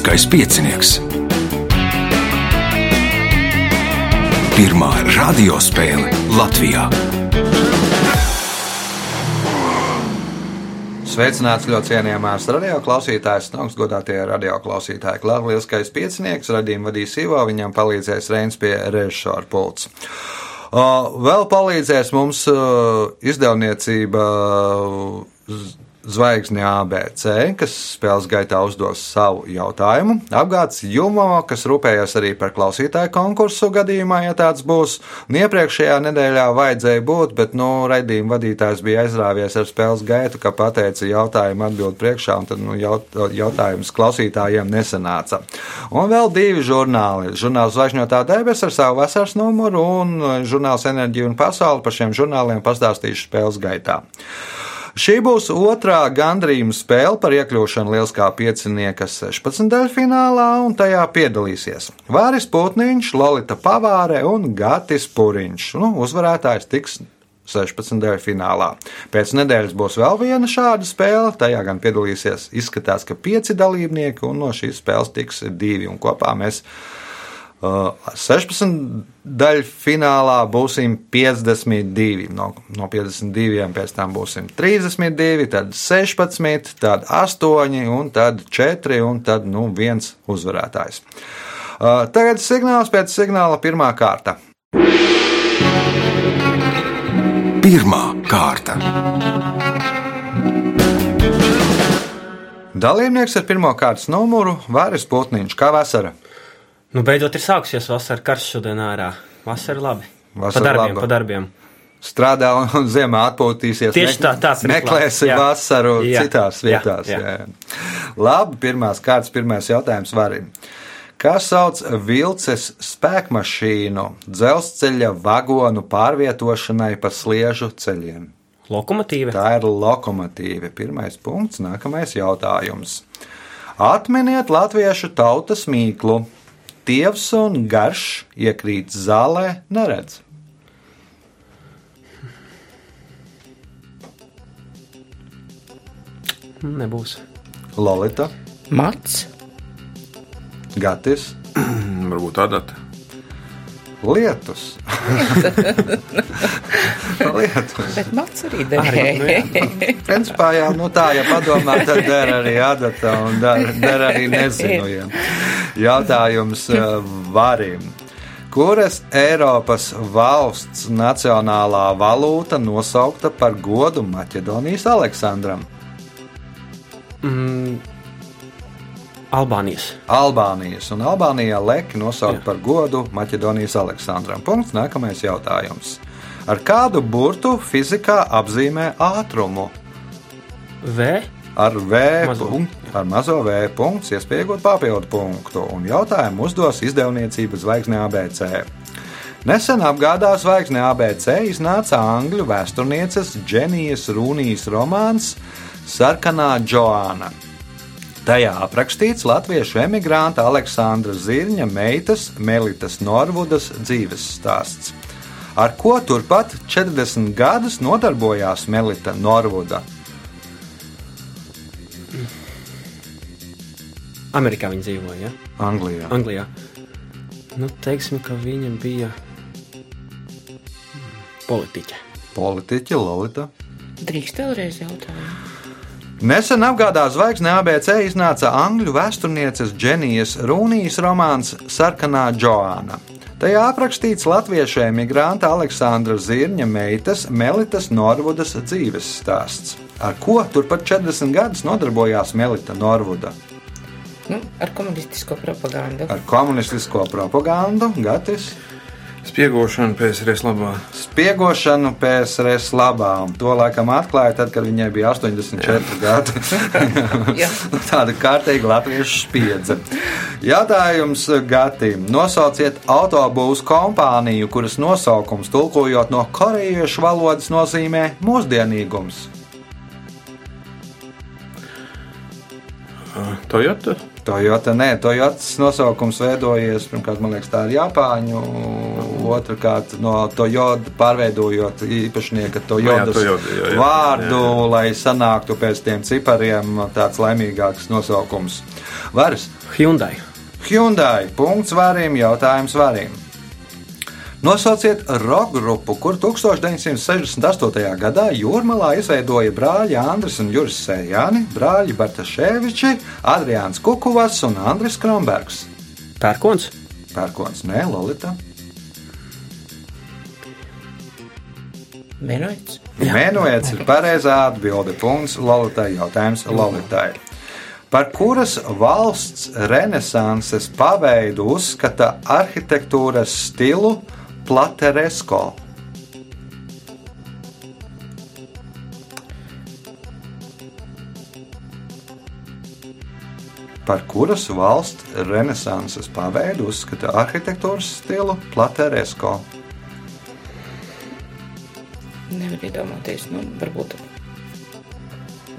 Lieliskais piecinieks. Pirmā radiospēle Latvijā. Sveicināts ļoti cienījamās radioklausītājas, augstgadātie radioklausītāji. Lieliskais piecinieks radījuma vadīs Ivo, viņam palīdzēs Reins pie režisora pults. Vēl palīdzēs mums izdevniecība Zvaigzne ABC, kas spēles gaitā uzdos savu jautājumu. Apgāds Jumo, kas rūpējas arī par klausītāju konkursu gadījumā, ja tāds būs. Un iepriekšējā nedēļā vajadzēja būt, bet, nu, raidījuma vadītājs bija aizrāvies ar spēles gaitu, ka pateica jautājumu atbild priekšā, un tad, nu, jaut, jautājums klausītājiem nesanāca. Un vēl divi žurnāli. Žurnāls Zvaigžņotā debes ar savu vasaras numuru un žurnāls Enerģija un Pasauli par šiem žurnāliem pastāstīšu spēles gaitā. Šī būs otrā gandrījuma spēle par iekļūšanu Lieliskā piecinieka 16. finālā, un tajā piedalīsies Vāris Putniņš, Lolita Pavāre un Gatis Puriņš. Nu, uzvarētājs tiks 16. finālā. Pēc nedēļas būs vēl viena šāda spēle. Tajā gan piedalīsies, izskatās, ka pieci dalībnieki, un no šīs spēles tiks divi. Kopā mēs 16 uh, daļu finālā būsim 52. No, no 52 pēc tam būsim 32, tad 16, tad 8 un tad 4 un tad nu, viens uzvarētājs. Uh, tagad signāls pēc signāla pirmā kārta. Pirmā kārta. Dalībnieks ar pirmā kārtas numuru Vāris Putniņš, kā vasara. Nu, beidzot ir sākusies vasara, karš šodien ārā. Vasara labi. Vasara pa darbiem, laba. pa darbiem. Strādā un ziemā atpūtīsies. Tieši tā, tāds ir Meklēsi plāns, jā. vasaru Jā, citās vietās. jā. Jā, jā. Labi, pirmās kārtas, pirmais jautājums varim. Kā sauc vilces spēkmašīnu dzelzceļa vagonu pārvietošanai pa sliežu ceļiem? Lokomotīva. Tā ir lokomotīva. Pirmais punkts, nākamais jautājums. Atminiet latviešu tautas mīklu. Tievs un garš iekrīt zālē, neredz. Nebūs. Lolita, Mats, Gatis, Varbūt adata. Lietus. Lietus. bet Mats arī Arī, nu, derēja. Principā jau nu tā, ja padomā, tad der arī adata un der, der arī nezinojiem. Jautājums eh, varim. Kuras Eiropas valsts nacionālā valūta nosaukta par godu Maķedonijas Aleksandram? Mm, Albānijas. Albānijas un Albānijā leki nosaukt Jā. par godu Maķedonijas Aleksandram. Punkts. Nākamais jautājums. Ar kādu burtu fizikā apzīmē ātrumu? V. Ar V Mazo. punktu, ar mazo V punktu, iespējot papildu punktu, un jautājumu uzdos izdevniecība Zvaigzne ABC. Nesen apgādā Zvaigzne ABC iznāca angļu vēsturnieces Dženijas Rūnijas romāns Sarkanā Džoāna. Tajā aprakstīts latviešu emigranta Aleksandra Zirņa meitas Melitas Norvudas dzīves stāsts. Ar ko turpat 40 gadus nodarbojās Melita Norvuda? Amerikā viņi dzīvoja. Ja? Anglijā. Anglijā. Nu, teiksim, ka viņa bija politiķe. Politiķa Lorita. Drīkst vēlreiz jautājumu. Nesen apgādā zvaigzne ABC iznāca angļu vēsturnieces Dženijas Rūnijas romāns Sarkanā Džoāna. Tajā aprakstīts latviešu emigranta Aleksandra Zirņa meitas Melitas Norvudas dzīves stāsts. Ar ko turpat 40 gadus nodarbojās Melita Norvuda? Nu, ar komunistisko propagandu. Ar komunistisko propagandu, Gatis, Spiegošana PSRS labā. spiegošanu PSRS labām. To laikam atklāja tad, kad viņai bija 84 gadi. Jā. Tāda kārtīga latviešu spiedze. Jautājums Gatim. Nosauciet autobūvas kompāniju, kuras nosaukums tulkojot no korejiešu valodas nozīmē mūsdienīgums. Toyota. Toyota, nē, Toyotas nosaukums veidojies, pirmkārt, man liekas, tā ir Japāņu, otrkārt, no Toyota pārveidojot īpašnieka Toyotas Nu jā, Toyota, jā, jā. vārdu, Jā, jā. lai sanāktu pēc tiem cipariem tāds laimīgāks nosaukums. Varas Hyundai. Hyundai, punkts varim, jautājums varim. Nosauciet roka grupu, kur 1968. gadā Jūrmalā izveidoja brāļi Andris un Juris Sējāni, brāļi Bartaševiči, Adriāns Kukuvas un Andris Kronbergs. Pērkons. Pērkons, nē, Lolita. Vienots. Mēnojiets ir pareizā atbilde. Punkts Lolitai. Jautājums Lolitai. Par kuras valsts renesanses paveidu uzskata arhitektūras stilu Plateresko? Par kuras valsts renesanses paveidu uzskata arhitektūras stilu Plateresko? Nevar iedomāties, nu, varbūt.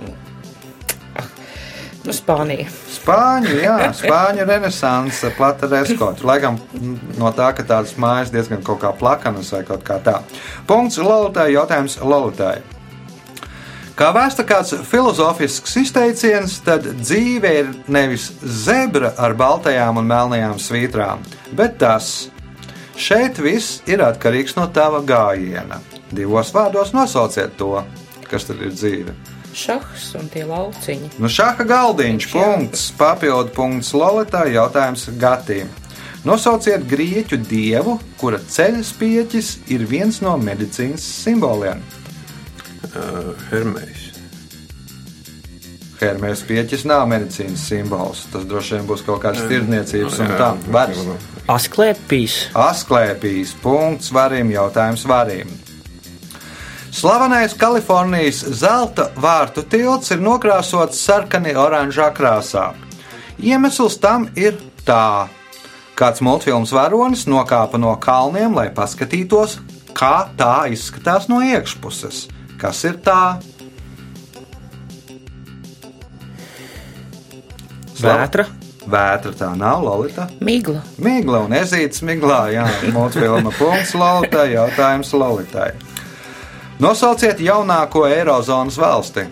Nu, ah, nu Spānija. Spāņu, jā, spāņu renesanse, plata reskots. Laikam mm, no tā, ka tādas mājas diezgan kaut kā plakanas vai kaut kā tā. Punkts Lolitai, jautājums Lolitai. Kā vēsta kāds filozofisks izteiciens, tad dzīve ir nevis zebra ar baltajām un melnajām svītrām, bet tas. Šeit viss ir atkarīgs no tava gājiena. Divos vārdos nosauciet to, kas tad ir dzīve. Šahs un tie lauciņi. Nu, šāda galdiņš, punkts, papildu punkts Lolitai, jautājums Gatīm. Nosauciet grieķu dievu, kura ceļa spieķis ir viens no medicīnas simboliem. Uh, Hermējs. Hermēs pieķis nav medicīnas simbols. Tas droši vien būs kaut kāds tirdzniecības un tā. Vairs. Asklēpīs. Asklēpijas punkts varim, jautājums varim. Slavenais Kalifornijas zelta vārtu tilts ir nokrāsots sarkani oranžā krāsā. Iemesls tam ir tā. Kāds multfilms varonis nokāpa no kalniem, lai paskatītos, kā tā izskatās no iekšpuses. Kas ir tā? Vētra. Vētra tā nav, Lolita. Migla. Migla un ezīts miglā, jā, multfilma punkts Lolitai, jautājums Lolitai. Nosauciet jaunāko Eirozonas valsti.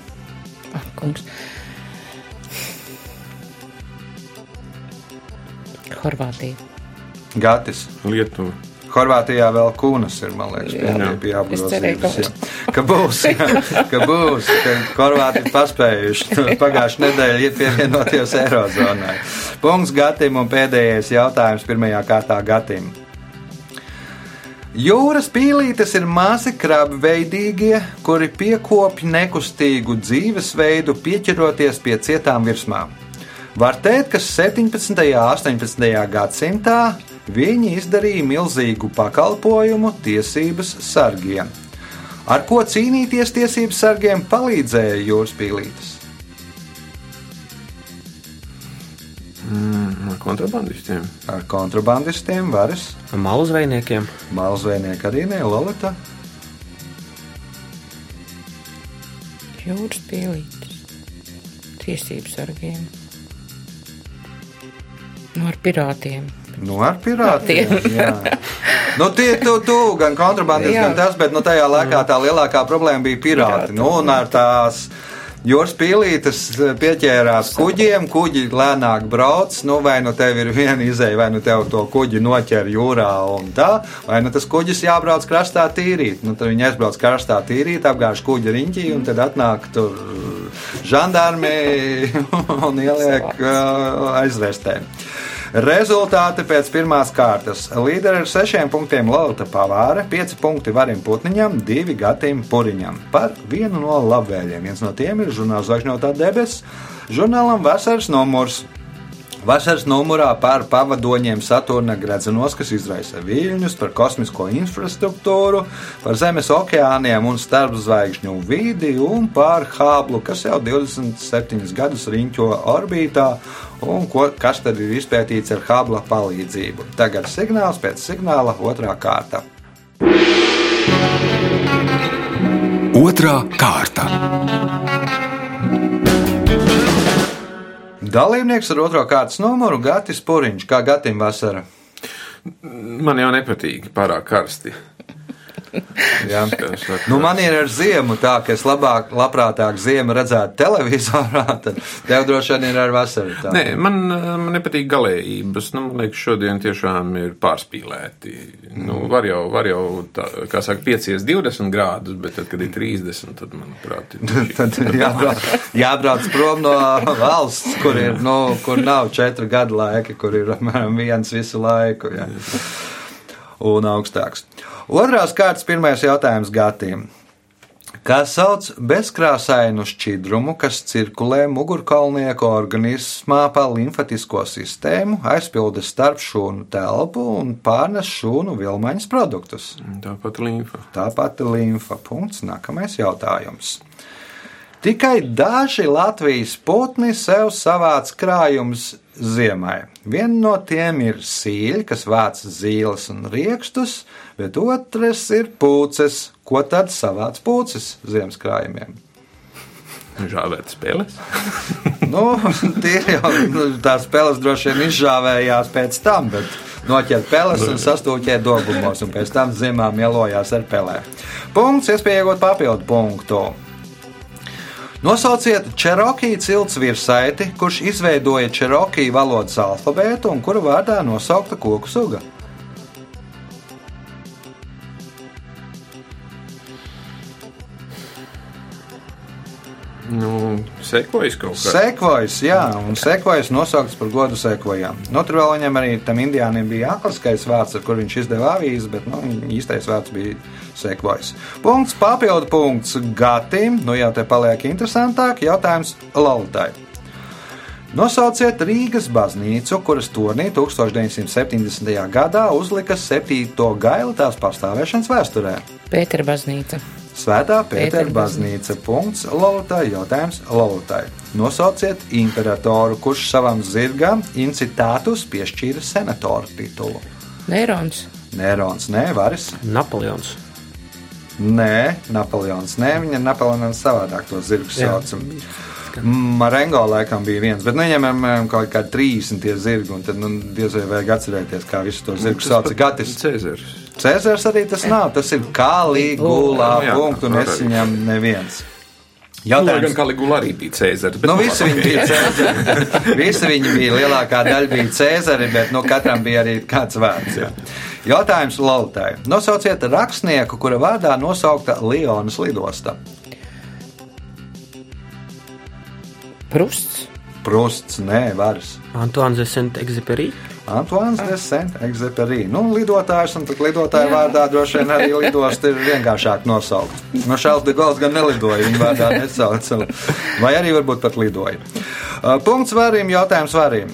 Kungs. Horvātija. Gatis. Lietuva. Horvātijā vēl kūnas ir, man liekas, pie, apgrozības. ka- būs, jā, ka būs, ka Horvāti ir paspējuši pagājušajā nedēļā iet pievienoties Eirozonai. Punkts Gatim un pēdējais jautājums pirmajā kārtā Gatim. Jūras pīlītes ir mazi krabi veidīgie, kuri piekopj nekustīgu dzīvesveidu, pieķeroties pie cietām virsmām. Var teikt, ka 17. un 18. gadsimtā viņi izdarīja milzīgu pakalpojumu tiesības sargiem. Ar ko cīnīties tiesību sargiem palīdzēja jūras pīlītes? Mm, ar kontrabandistiem. Ar kontrabandistiem, varas, Malu zvejniekiem. malzveinieku arī ne Lolita. Jūras pielītes. Tiesības sargiem. Nu, ar pirātiem. Nu, ar pirātiem. Jā. Nu, tie tu, tu gan kontrabandists, Jā. gan tas, bet nu, tajā laikā tā lielākā problēma bija pirāti. Pirāti. Nu, un ar tās jūras pīlītes pieķērās kuģiem, kuģi lēnāk brauc, nu, vai nu tev ir viena izēja, vai nu tev to kuģi noķer jūrā un tā, vai nu tas kuģis jābrauc krastā tīrīt. Nu, tad viņi aizbrauc krastā tīrīt, apgāž kuģa riņķī un tad atnāk tur žandarmi un ieliek uh, aizvērstē. Rezultāti pēc pirmās kārtas. Līderi ar sešiem punktiem Lorita Pavāra, pieci punkti Varim Putniņam, divi Gatim Puriņam. Par vienu no labvēliem. Viens no tiem ir žurnāls Zvaigžņotā debesis, žurnālam Vasaras numurs. Vasaras numurā par pavadoņiem Saturna gredzenos, kas izraisa viļņus, par kosmisko infrastruktūru, par Zemes okeāniem un starpzvaigžņu vidi un par Hāblu, kas jau 27 gadus riņķo orbītā un ko, kas tad ir izpētīts ar Hābla palīdzību. Tagad signāls pēc signāla otrā kārta. Otra kārta. Dalībnieks ar otro kārtas numuru Gatis Puriņš. Kā Gatim vasara? Man jau nepatīk pārāk karsti. Jā. Nu, man ir ar ziemu tā, ka es labāk, labprātāk ziemu redzētu televizorā, tad tev droši vien ir ar vasaru. Tā. Nē, man, man nepatīk galējības. Nu, man liekas, šodien tiešām ir pārspīlēti. Nu, var jau, var jau tā, kā saka, piecies 20 grādus, bet tad, kad ir 30, tad, manuprāt, ir Tad jābrauc, jābrauc prom no valsts, kur, ir, nu, kur nav četri gadu laiki, kur ir apmēram viens visu laiku. Jā. Un augstāks. Otrās kārtas pirmais jautājums Gatim. Kā sauc bezkrāsainu šķidrumu, kas cirkulē mugurkaulnieku organismā pa limfatisko sistēmu, aizpilda starp šūnu telpu un pārnes šūnu vilmaņas produktus? tāpat līnfa. Tā pati limfa. Punkts. Nākamais jautājums. Tikai daži Latvijas putni sev savāc krājumus ziemai. Viena no tiem ir sīļa, kas vāc zīles un rīkstus, bet otrs ir pūces. Ko tad savāc pūces ziemas krājumiem? Žāvēt spēles. Nu, tie jau nu, tās peles droši vien izžāvējās pēc tam, bet noķert peles un sastūķēt dobumos, un pēc tam ziemā mielojās ar pelēm. Punkts, iespēja iegūt papildu punktu. Nosauciet Čerokiju cilts virsaiti, kurš izveidoja Čerokiju valodas alfabētu un kura vārdā nosaukta koku suga. Nu, sekojas kaut kā. Sekvojas, jā, un sekvojas nosaukts par godu sekvojām. Nu, tur vēl viņam arī tam indiānim bija akliskais vārds, ar kur viņš izdeva avīzi, bet nu, īstais vārds bija sekvojas. Punkts, papildu punkts Gatim, nu jau te paliek interesantāk, jautājums Lalitai. Nosauciet Rīgas baznīcu, kuras turnī 1970. gadā uzlika septīto gailu tās pastāvēšanas vēsturē. Pētera baznīca. Svētā Pētera baznīca. Punkts Lolotai. Jautājums Lolotai. Nosauciet imperatoru, kurš savam zirgam incitātus piešķīra senatora titulu. Nērons. Nērons, nē, Varis. Napoleons. Nē, Napoleons. Nē, viņa Napoleons savādāk to zirgu Jā. Sauc. Marengo laikam bija viens, bet nu, viņam ir apmēram kaut kādi 30 tie zirgi, un tad nu, diez vai vajag atcerēties, kā visu to zirgu sauc. Gatis. Cēzars. Cēzars arī tas nav, tas ir Kalīgulā Jā, punkts, un es viņam neviens. Nu, lai gan Jautājums. Kaligula arī bija Cēzars. bet Nu, nu, visi viņi bija cēzari. Visi viņi bija, lielākā daļa bija cēzari, bet nu, katram bija arī kāds vārds. Jā. Jautājums Lautai. Nosauciet rakstnieku, kura vārdā nosaukta Lionas lidosta. Prusts. Prusts, nē, varas. Antoine de Saint-Exupéry. Antoine de Saint-Exupéry. Nu, lidotājs, un tad lidotāja vārdā droši vien arī lidosta ir vienkāršāk nosaukt. No Šāls de Gauls gan nelidoja, viņa vārdā nesauca. Vai arī varbūt pat lidoja. Uh, Punkts varim, jautājums varim.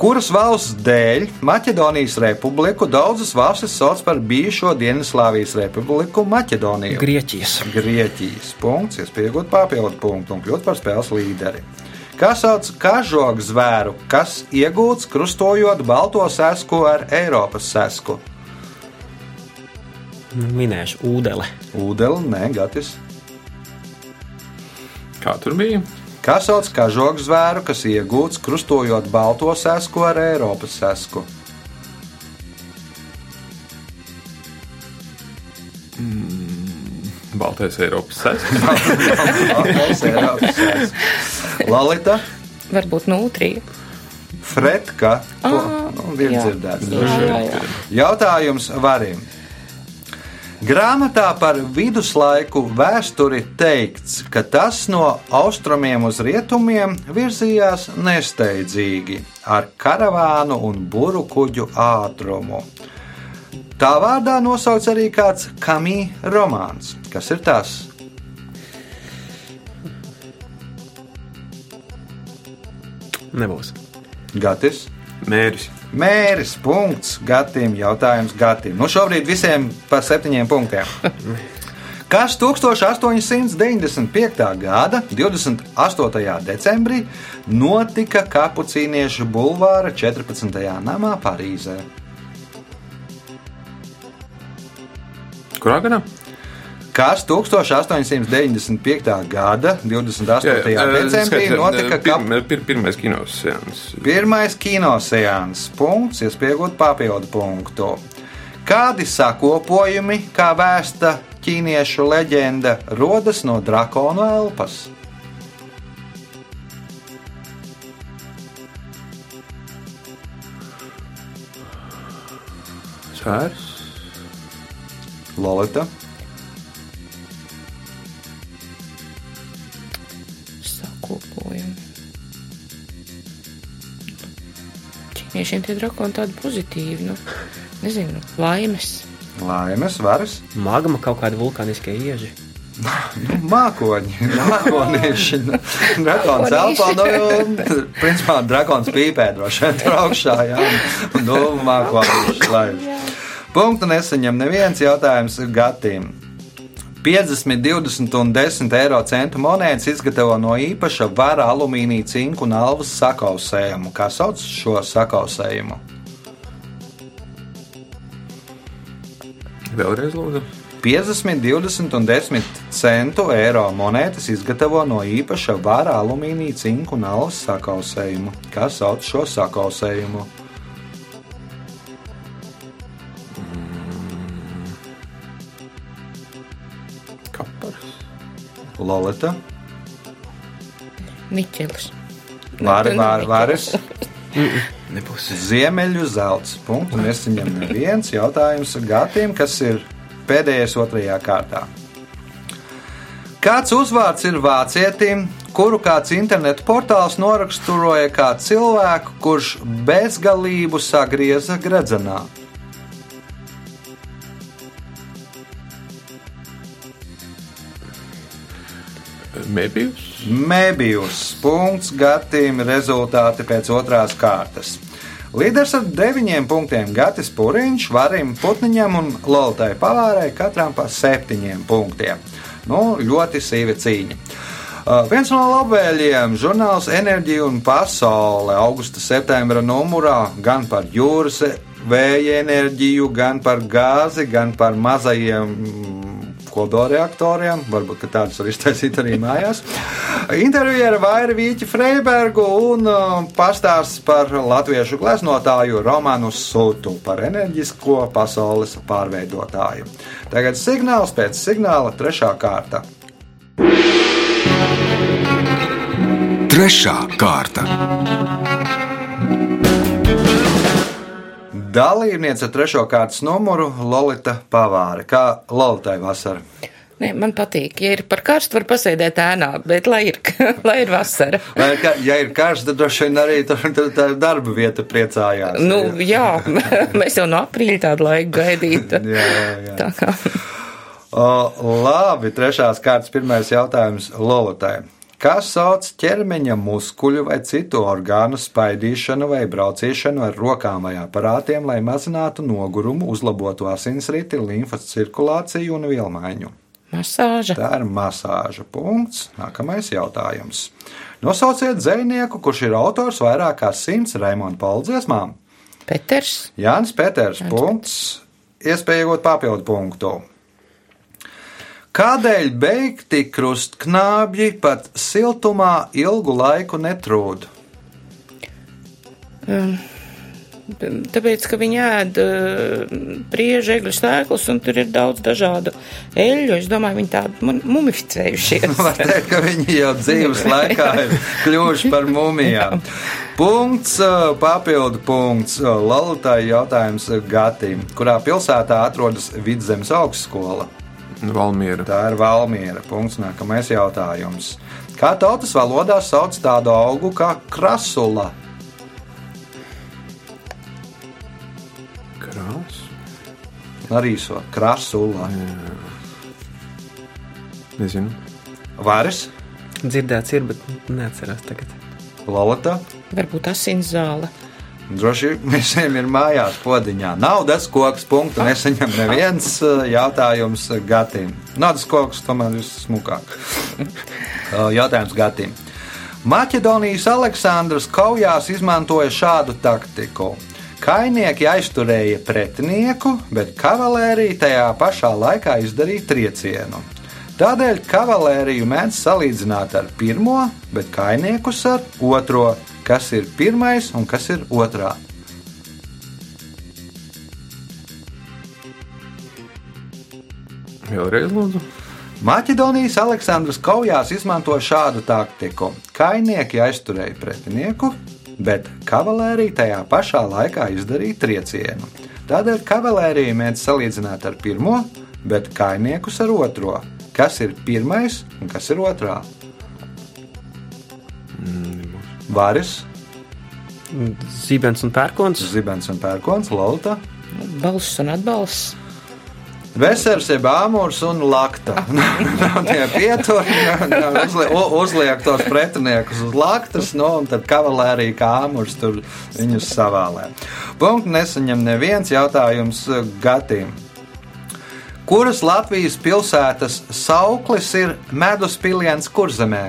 Kuras valsts dēļ Maķedonijas republiku daudzas valstis sauc par bijušo Dienvidslāvijas republiku Maķedoniju? Grieķijas. Grieķijas punkts, iespējot papildu punktu un kļūt par spēles līderi. Kā sauc kažogu zvēru, kas iegūts krustojot balto sesku ar Eiropas sesku? Nu, Minēšu ūdeli. Ūdeni, nē, gatis. Kā tur bija? Kā sauc kažogu zvēru, kas iegūts krustojot balto sesku ar Eiropas sesku? Baltais Eiropas sēs. Baltais Eiropas sesku. Lalita, Varbūt nūtrija. Fretka, to Ah, nu, jā. dzirdēts. Jā, jā, jā. Jautājums varim. Grāmatā par viduslaiku vēsturi teikts, ka tas no austrumiem uz rietumiem virzījās nesteidzīgi, ar karavānu un buru kuģu ātrumu. Tā vārdā nosaukts arī kāds kamī romāns. Kas ir tas? Nebūs. Gatis. Mēris. Mēris, punkts, gatim, jautājums gatim. Nu, šobrīd visiem par septiņiem punktiem. Kas 1895. gada 28. decembrī notika Kapucīniešu bulvāra 14. namā Parīzē? Kas 1895. gada 28. decembrī notika kap... pir, pir, pirmais kinos seans. Pirmais kinosejans, punkts, iespējot papildu punktu. Kādi sakopojumi, kā vēsta ķīniešu leģenda, rodas no drakonu elpas? Sērs. Lolita, Ķīniešiem tie drakoni tādi pozitīvi, nu, nezinu, laimes. laimes, varas, Magma kaut kāda vulkāniskie ieži. nu, mākoņi, mākonieši. nu, Drakons elpā, nu, principā, drakons pīpē droši vien tur augšā, jā, un nu, mākoņi laiž. Punktu nesaņem neviens jautājums Gatim. 50, 20 un 10 eiro centu monētas izgatavo no īpaša vara alumīnija, cinku un alvas sakausējumu. Kā sauc šo sakausējumu? Vēlreiz lūdzu. 50, 20 un 10 centu eiro monētas izgatavo no īpaša vara alumīnija, cinku un alvas sakausējumu. Kā sauc šo sakausējumu? Lolita, Niķelis. Vāri, vāri, vāris, Nebūs. Ziemeļu zelts. Punktu nesaņem neviens jautājums Gatim, kas ir pēdējais otrajā kārtā. Kāds uzvārds ir vācietim, kuru kāds internetu portāls noraksturoja kā cilvēku, kurš bezgalību sagrieza gredzenā? Mēbijus. Mēbijus punkts Gatim rezultāti pēc otrās kārtas. Līderis ar deviņiem punktiem Gatis Puriņš, Varim Putniņam un Lolitai Pavārai katram pa septiņiem punktiem. Nu, ļoti sīva cīņa. Uh, viens no labvēlīgiem žurnāls Enerģija un Pasaule augusta septembra numurā gan par jūras vēja enerģiju, gan par gāzi, gan par mazajiem kodolreaktoriem. Varbūt tādus var iztaisīt arī mājās. Intervija ar Vairu Vīķi Freibergu un uh, pastāsts par latviešu gleznotāju Romanu Sūtu par enerģisko pasaules pārveidotāju. Tagad signāls pēc signāla trešā kārta. Trešā kārta. Dalībniece ar trešo kārtas numuru Lolita Pavāre. Kā Lolitai vasara? Nē, man patīk, ja ir par karstu, var pasēdēt ēnā, bet lai ir, lai ir vasara. Vai, ka, ja ir karš, tad droši vien arī tur tā darba vieta priecājās. Nu, jā, mēs jau no aprīļa tādu laiku gaidītu. jā, jā, jā. Tā kā. O, labi, trešās kārtas pirmais jautājums Lolitai. Kas sauc ķermeņa muskuļu vai citu orgānu spaidīšanu vai brauciešanu ar rokām vai aparātiem, lai mazinātu nogurumu, uzlabotu asinsriti, līmfas cirkulāciju un vielmaiņu? Masāža. Tā ir masāža. Punkts. Nākamais jautājums. Nosauciet dzinieku, kurš ir autors vairāk kā simts Raimonda paldziesmām. Peters. Jānis Peters. Punkts. Iespēja iegūt papildu punktu. Kādēļ beigti krustknābji pat siltumā ilgu laiku netrūd? Tāpēc, ka viņi ēd priežu egļu sēklas, un tur ir daudz dažādu eļļu. Es domāju, viņi tādi mu- mumificējušies. Var teikt, ka viņi jau dzīves laikā ir kļuvuši par mumijām. Punkts, uh, papildu punkts. uh, Lalitai jautājums Gatim. Kurā pilsētā atrodas Vidzemes augstskola? Valmiera. Tā ir Valmiera. Punkts. Nākamais jautājums. Kā tautas valodā sauc tādu augu kā krasula? Krās. Arī so krasula. Nezinu. Varis, Dzirdēts ir, bet neatcerās tagad. Lalata. Varbūt asins zāle. Droši vien visiem ir mājās podiņā. Naudas koks, punktu nesaņem neviens uh, jautājums Gatim. Naudas koks tomēr ir smukāk. Uh, Jautājums Gatim. Maķedonijas Aleksandrs kaujās izmantoja šādu taktiku. Kainieki aizturēja pretinieku, bet kavalērija tajā pašā laikā izdarīja triecienu. Tādēļ kavalēriju mēdz salīdzināt ar pirmo, bet kainiekus ar otro, kas ir pirmais un kas ir otrā. Vēlreiz lūdzu. Maķedonijas Aleksandrs Kaujās izmanto šādu taktiku. Kainieki aizturēja pretinieku, bet kavalērija tajā pašā laikā izdarīja triecienu. Tādēļ kavalērija mēdz salīdzināt ar pirmo, bet kainiekus ar otro. Kas ir pirmais un kas ir otrā? Varis, Zibens un pērkons. Zibens un Pērkons, Lota, Balss un atbalsts. Vesels, jeb āmurs un lakta. Tie pieturi, uzliek, uzliek tos pretiniekus uz laktas, no, un tad kavalērija kā āmurs tur viņus savālē. Punktu nesaņem neviens jautājums eh, Gatim. Kuras Latvijas pilsētas sauklis ir medus piliens kurzemē?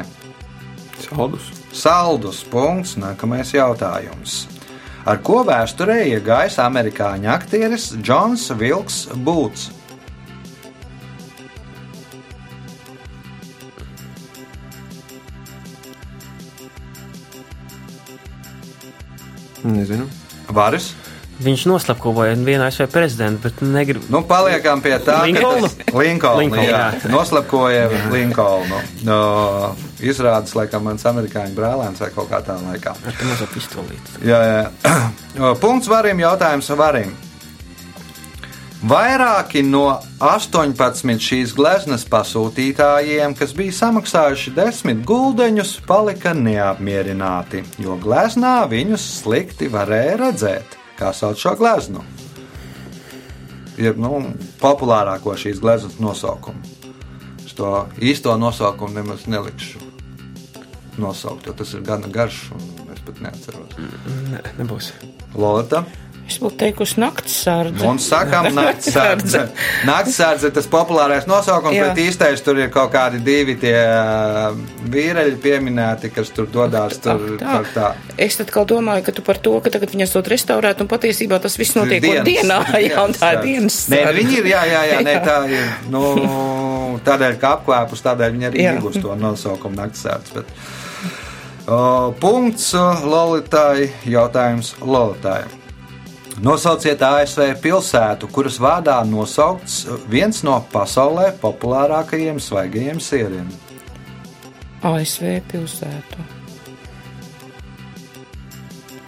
Saldus. Saldus punkts, nākamais jautājums. Ar ko vēsturē iegājis amerikāņu aktieris Džons Vilks Būts? Nezinu. Varis? Viņš noslapkoja vienu ASV prezidentu, bet negribu. Nu, paliekam pie tā, Linkolnu? ka tas Linkolnu, Linkolnu, jā, jā. noslapkoja Linkolnu. No, izrādās, laikam, mans amerikāņu brālēns vai kaut kā tā laikā. Ar to mazo pistolīti. Jā, jā. Punkts varim, jautājums varim. Vairāki no 18 šīs gleznas pasūtītājiem, kas bija samaksājuši 10 guldeņus, palika neapmierināti, jo gleznā viņus slikti varēja redzēt. Kā sauc šo gleznu? Ir nu, populārāko šīs gleznas nosaukumu. Es to īsto nosaukumu nemaz nelikšu nosaukt, jo tas ir gana garš, un es pat neatceros. Ne, nebūs. Lorita. Es būtu teikusi naktas sārdze. Un sakām, naktsārdze. Naktsārdze ir tas populārais nosaukums, Jā. bet īstais tur ir kaut kādi divi tie ā, vīreļi pieminēti, kas tur dodas tur Tā. par tā. Es atkal domāju, ka tu par to, ka tagad viņas to restaurēt, un patiesībā tas viss notiek Dienas. dienā, jā, un tā ir dienas. Nē, viņi ir, jā, jā, jā, nē, tā ir. Nu, tādēļ, ka apklāpus, tādēļ viņi arī iegūst to nosaukumu naktsārds. Bet, punkts o, Lolitai, jautājums Lolitai. Nosauciet ASV pilsētu, kuras vārdā nosaukts viens no pasaulē populārākajiem svaigajiem sieriem. ASV pilsētu.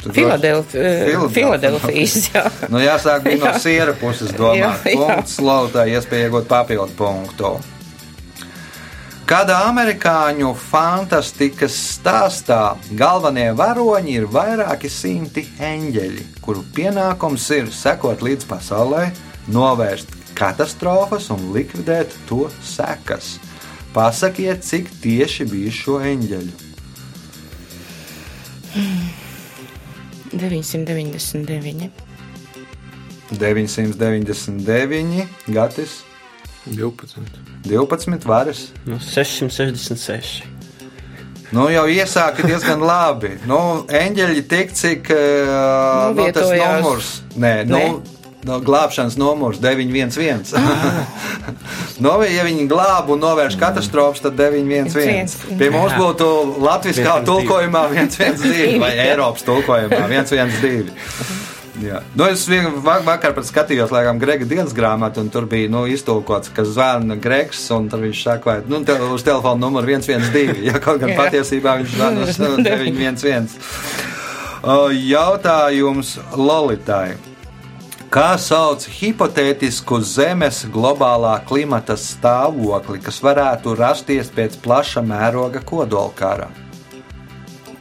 Tu Filadelf- eh, Filadelfija. Filadelfijas, jā. Nu, jāsāk bija no Jā. siera puses domāt. Jā, jā. Punkts Lautai, iespēja iegūt papildu punktu. Kādā amerikāņu fantastikas stāstā galvenie varoņi ir vairāki simti eņģeļi, kuru pienākums ir sekot līdz pasaulē, novērst katastrofas un likvidēt to sekas. Pasakiet, cik tieši bija šo eņģeļu? 999. 999, Gatis, 12. 12 varas. Nu, 666. Nu, jau iesāka diezgan labi. Nu, eņģeļi tik, cik uh, nu, tas Novietojās. numurs. Nē, nu, no glābšanas numurs 911. no, ja viņi glāb un novērš katastrofas, tad 911. 111. Pie mums būtu latviskā 112. tulkojumā 112 vai Eiropas tulkojumā 112. Jā. Nu, es vakar skatījos, laikam, Grega dienas grāmatu, un tur bija nu, iztulkots, ka zvana Gregs, un tad viņš saka, vai nu, te, uz telefona numuru 112. Ja kaut gan patiesībā viņš zvana uz 911. O, Jautājums Lolitai. Kā sauc hipotētisku Zemes globālā klimata stāvokli, kas varētu rasties pēc plaša mēroga kodolkara?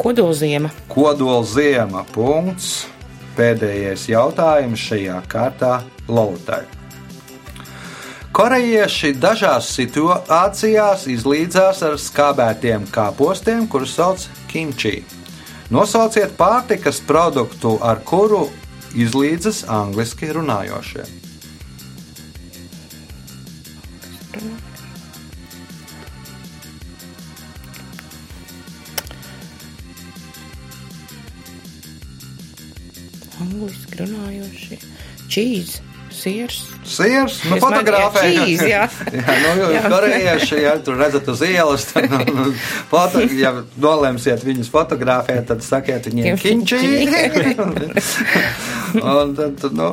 Kodolziema. Kodola ziema. Punkts. Pēdējais jautājums šajā kārtā Lautai. Korejieši dažās situācijās izlīdzās ar skābētiem kāpostiem, kurus sauc kimči. Nosauciet pārtikas produktu, ar kuru izlīdzas angliski runājošie. Runājošie. Čīz. Siers. Siers, nu, Es man- fotografē. jā, cheese, jā. jā, nu, Jā. korejieši, ja tur redzat uz ielas, tad, nu, nu, foto, ja nolemsiet viņus fotografēt, tad sakiet viņiem kimči. un tad, nu,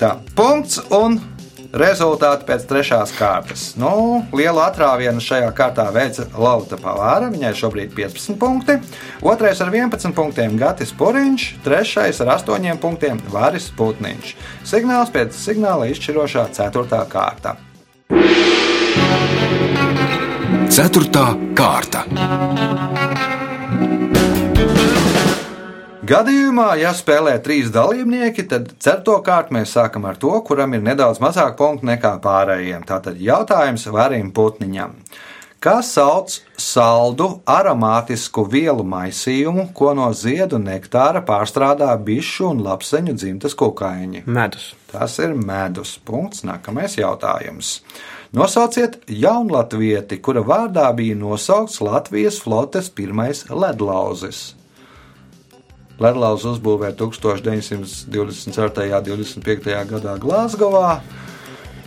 tā, punkts un rezultāti pēc trešās kārtas. Nu, lielu atrāvienu šajā kārtā veica Lauta Pavāra, viņai šobrīd 15 punkti, otrais ar 11 punktiem Gatis Puriņš, trešais ar 8 punktiem Varis Putniņš. Signāls pēc signāla izšķirošā ceturtā kārta. Ceturtā kārta. Gadījumā, ja spēlē trīs dalībnieki, tad ceturto kārtu mēs sākam ar to, kuram ir nedaudz mazāk punktu nekā pārējiem. Tātad jautājums Varim Putniņam. Kā sauc saldu aromātisku vielu maisījumu, ko no ziedu nektāra pārstrādā bišu un lapseņu dzimtas kukaiņi? Medus. Tas ir medus. Punkts. Nākamais jautājums. Nosauciet jaunlatvieti, kura vārdā bija nosaukts Latvijas flotes pirmais ledlauzis. Ledlauzu uzbūvēja 1924. un 25. gadā Glasgowā.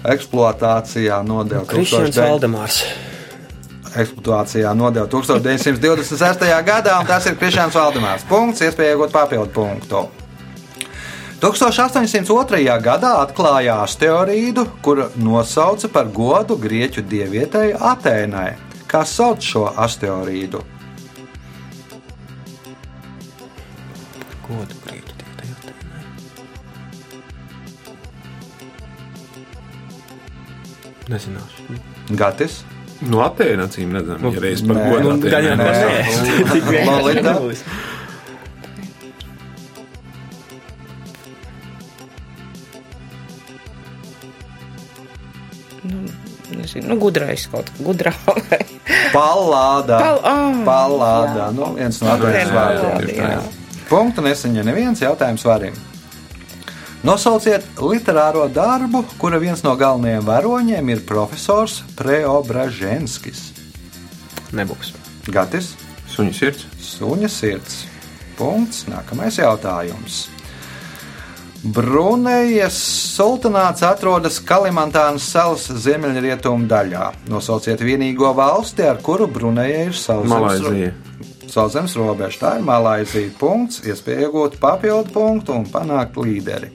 Eksploatācijā nodeva Kristians 1900 Valdemārs. eksploatācijā nodeva 1926. gadā, un tas ir Kristians Valdemārs. Punkts, iespēja iegūt papildu punktu. 1802. gadā atklāja asteroīdu, kuru nosauca par godu grieķu dievietei Atēnai. Kā sauc šo asteroīdu? Nezināšu. Gatis, No Atēnas acīm redzam, ja reiz par Nē, godu nu, Atēnai Gan jau nosaukt. Tik Lolita? nebūs. Nezinu, nu, gudrais kaut kā gudrā. Pallāda. Pal- ah, Pallāda. jā. Nu, viens no jā, vārdiem. Punktu neseņa neviens jautājums varim. Nosauciet literāro darbu, kura viens no galvenajiem varoņiem ir profesors Preobraženskis. Nebūs. Gatis, Suņa sirds. suņa sirds. Punkts. Nākamais jautājums. Brunejas sultānāts atrodas Kalimantānas salas ziemeļrietumu daļā. Nosauciet vienīgo valsti, ar kuru Bruneja ir sauszemes robeža. Tā ir Malaizija. Punkts, iespēja iegūt papildu punktu un panākt līderi.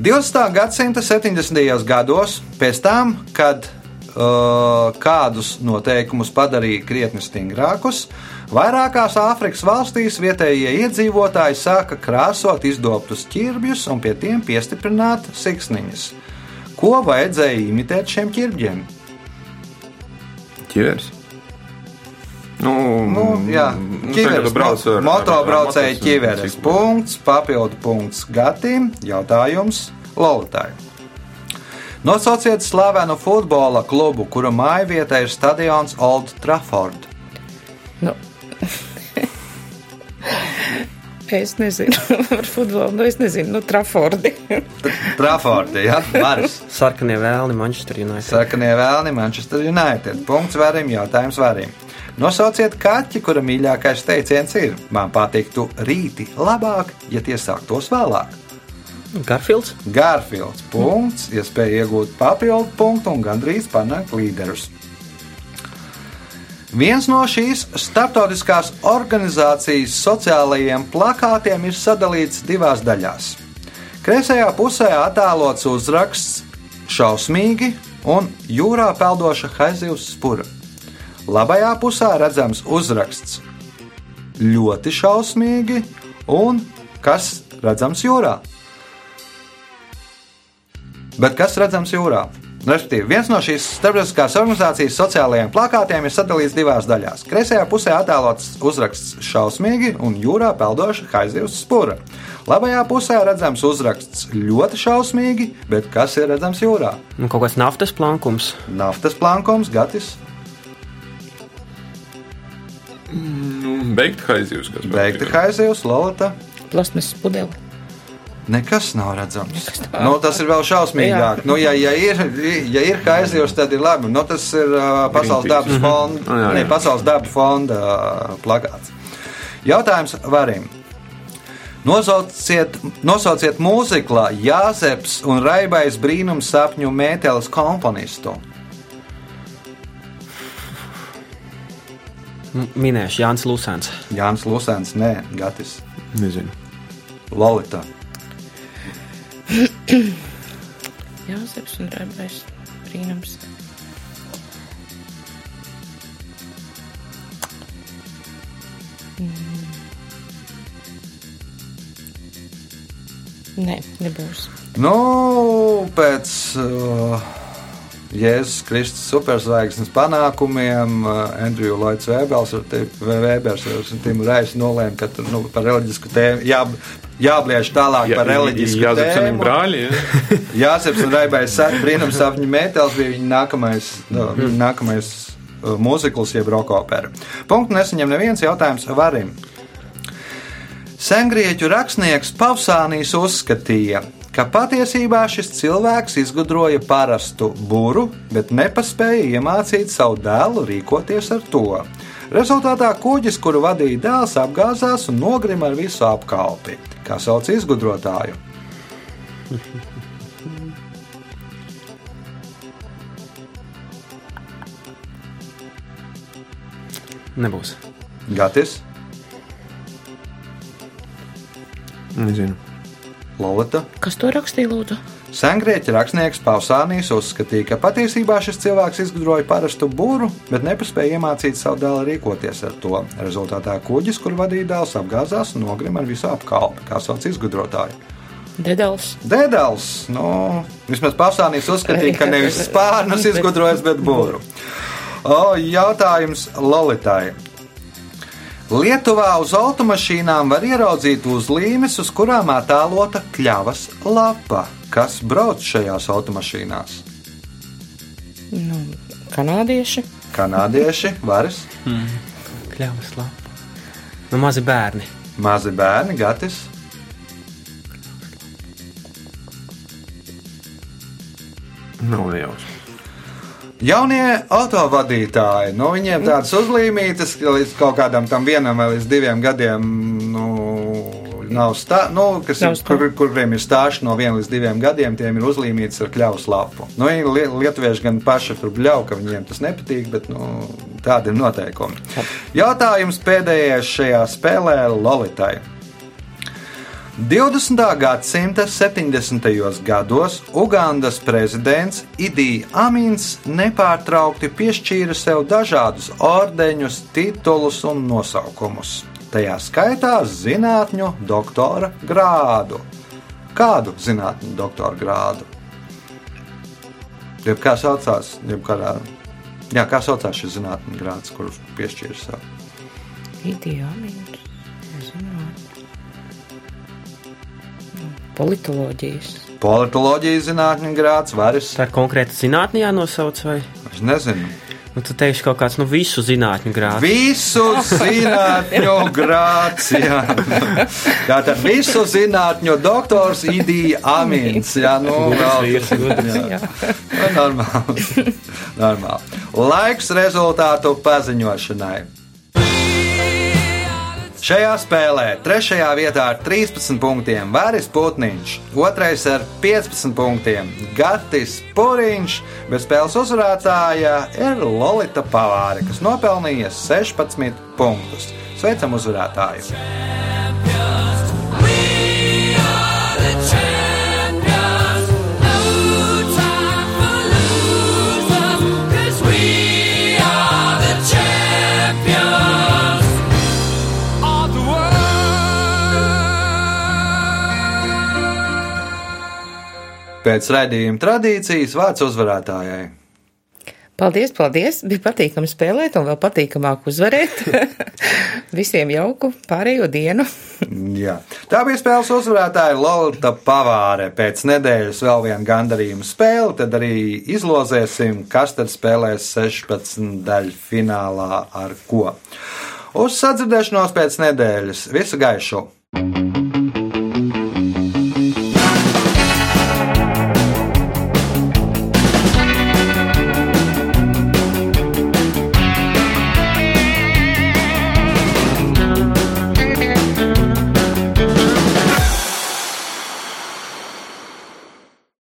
20. gadsimta 70. gados, pēc tam, kad uh, kādus noteikumus padarīja krietni stingrākus, vairākās Āfrikas valstīs vietējie iedzīvotāji sāka krāsot izdobtus ķirbjus un pie tiem piestiprināt siksniņas. Ko vajadzēja imitēt šiem ķirbjiem? Ķiveres. Nu, Nu, jā, nu, ķiveres, tagad brauc ar- motobraucēji ar- ar ķiveres. Punkts, papildu punkts Gatim. Jautājums Lolitai. Nosauciet slavenu futbola klubu, kura mājvieta ir stadions Old Trafford. Nu. es nezinu par futbolu, nu es nezinu, nu Trafordi. Traffordi, jā, Maris. Sarkanie vēlni Manchester United. Sarkanie vēlni Manchester United. Punkts varim, jautājums varim. Nosauciet kaķi, kura mīļākais teiciens ir: Man patiktu rīti labāk, ja tie sāktos vēlāk. Garfields. Gārfields. Punkts, iespēja iegūt papildu punktu un gandrīz panākt līderus. Viens no šīs starptautiskās organizācijas sociālajiem plakātiem ir sadalīts divās daļās. Kreisajā pusē attēlots uzraksts šausmīgi un jūrā peldoša haizivs spura. Labajā pusē redzams uzraksts ļoti šausmīgi un kas redzams jūrā. Bet kas redzams jūrā? Respektīvi, viens no šīs starptautiskās organizācijas sociālajiem plakātiem ir sadalīts divās daļās. Kreisajā pusē attēlots uzraksts šausmīgi un jūrā peldoša haizivs spura. Labajā pusē redzams uzraksts ļoti šausmīgi, bet kas ir redzams jūrā? Nu, kaut kāds naftas plankums. Naftas plankums, gatis, beigta haizivs, kas beigta haizivs, lolita. Plasmas pudeli. Nekas nav redzams. Nu, tas ir vēl šausmīgāk. Nu, ja, ja ir, ja ir haizivs, tad ir labi. Nu, tas ir uh, Pasaules dabas fonda, Ah, jā, jā. ne, Pasaules dabas fonda uh, plakāts. Jautājums varim. Nosauciet, nosauciet mūziklā Jāzeps un Raibais brīnums sapņu mēteles komponistu. Minēšu Jānis Lusēns. Jānis Lusēns, nē, Gatis, Nezinu. Lolita. Jāzeps un Raibais brīnums. Mm. Nē, nebūs. Nu, pēc uh, Jēzus Kristus superzvaigznes panākumiem Andriju Lloyds Vēbels ar Timu Reisu nolēma, ka nu, par reliģisku tēmu jā, jābliež tālāk par reliģisku un tēmu. brāļi. Ja? Jāseps un Raibais brīnums sapņu mētelis bija viņa nākamais, no, viņa nākamais uh, mūzikls, jeb roka opera. Punktu nesaņem neviens jautājums varim. Sengrieķu rakstnieks Pavsānijas uzskatīja, ka patiesībā šis cilvēks izgudroja parastu būru, bet nepaspēja iemācīt savu dēlu rīkoties ar to. Rezultātā kuģis, kuru vadīja dēls, apgāzās un nogrima ar visu apkalpi. Kā sauc izgudrotāju? Nebūs. Gatis, Nezinu. Lolita. Kas to rakstīja, lūdzu? Sengrieķa rakstnieks Pausānijas uzskatīja, ka patiesībā šis cilvēks izgudroja parastu būru, bet nepaspēja iemācīt savu dēlu rīkoties ar to. Rezultātā kuģis, kur vadīja dēls, apgāzās un nogrima ar visu apkalpi, kā sauc izgudrotāju. Dedals. Dēdels, nu, vismaz Pausānijas uzskatīja, ka nevis spārnus izgudrojas, bet būru. O, jautājums Lolitai. Lietuvā uz automašīnām var ieraudzīt uzlīmes, uz kurām attēlota kļavas lapa. Kas brauc šajās automašīnās? Nu, kanādieši. Kanādieši, varas, Kļavas lapa. Nu, mazi bērni. mazi bērni, gatis. Nav nejausmas. Jaunie autovadītāji, nu, viņiem tādas uzlīmītas, ka līdz kaut kādam tam vienam vai līdz diviem gadiem, nu, nav stā, nu, kas Nav ir, kur, kuriem ir stāsts no viena līdz diviem gadiem, tiem ir uzlīmītas ar kļavas lapu. Nu, lietuvieši gan paši tur bļauj, ka viņiem tas nepatīk, bet, nu, tādi ir noteikumi. Jautājums pēdējais šajā spēlē Lolitai. 20. gadsimta 70. gados Ugandas prezidents Idija Amins nepārtraukti piešķīra sev dažādus ordeņus, titulus un nosaukumus. Tajā skaitā zinātņu doktora grādu. Kādu zinātņu doktora grādu? Jeb kā saucās, jeb kādā, jā, kā saucās šis zinātņu grāds, kurus piešķīra sev? Ideālīgi. Politoloģijas. Politoloģijas zinātņu grāds, varis. Tā ir konkrēta zinātnē jānosauc, vai Es nezinu. nu, tu teiksi kaut kāds nu, visu zinātņu grāmatas. Visu zinātņu grāts. Jā. Tātad visu zinātņu doktors Idija Amins. Jā, nu, vēl tas ir. Jā. Nu, Normāli. Normāli. Laiks rezultātu paziņošanai. Šajā spēlē trešajā vietā ar 13 punktiem Vāris Putniņš, otrais ar 15 punktiem Gatis Puriņš, bet spēles uzvarētāja ir Lolita Pavāri, kas nopelnīja 16 punktus. Sveicam uzvarētāju! Pēc raidījuma tradīcijas vārds uzvarētājai. Paldies, paldies! Bija patīkami spēlēt, un vēl patīkamāk uzvarēt. Visiem jauku pārējo dienu! Jā. Tā bija spēles uzvarētāja Lorita Pavāre. Pēc nedēļas vēl viena gandarījuma spēle, tad arī izlozēsim, kas tad spēlēs 16 daļu finālā ar ko. Uz sadzirdēšanos pēc nedēļas. Visu gaišu!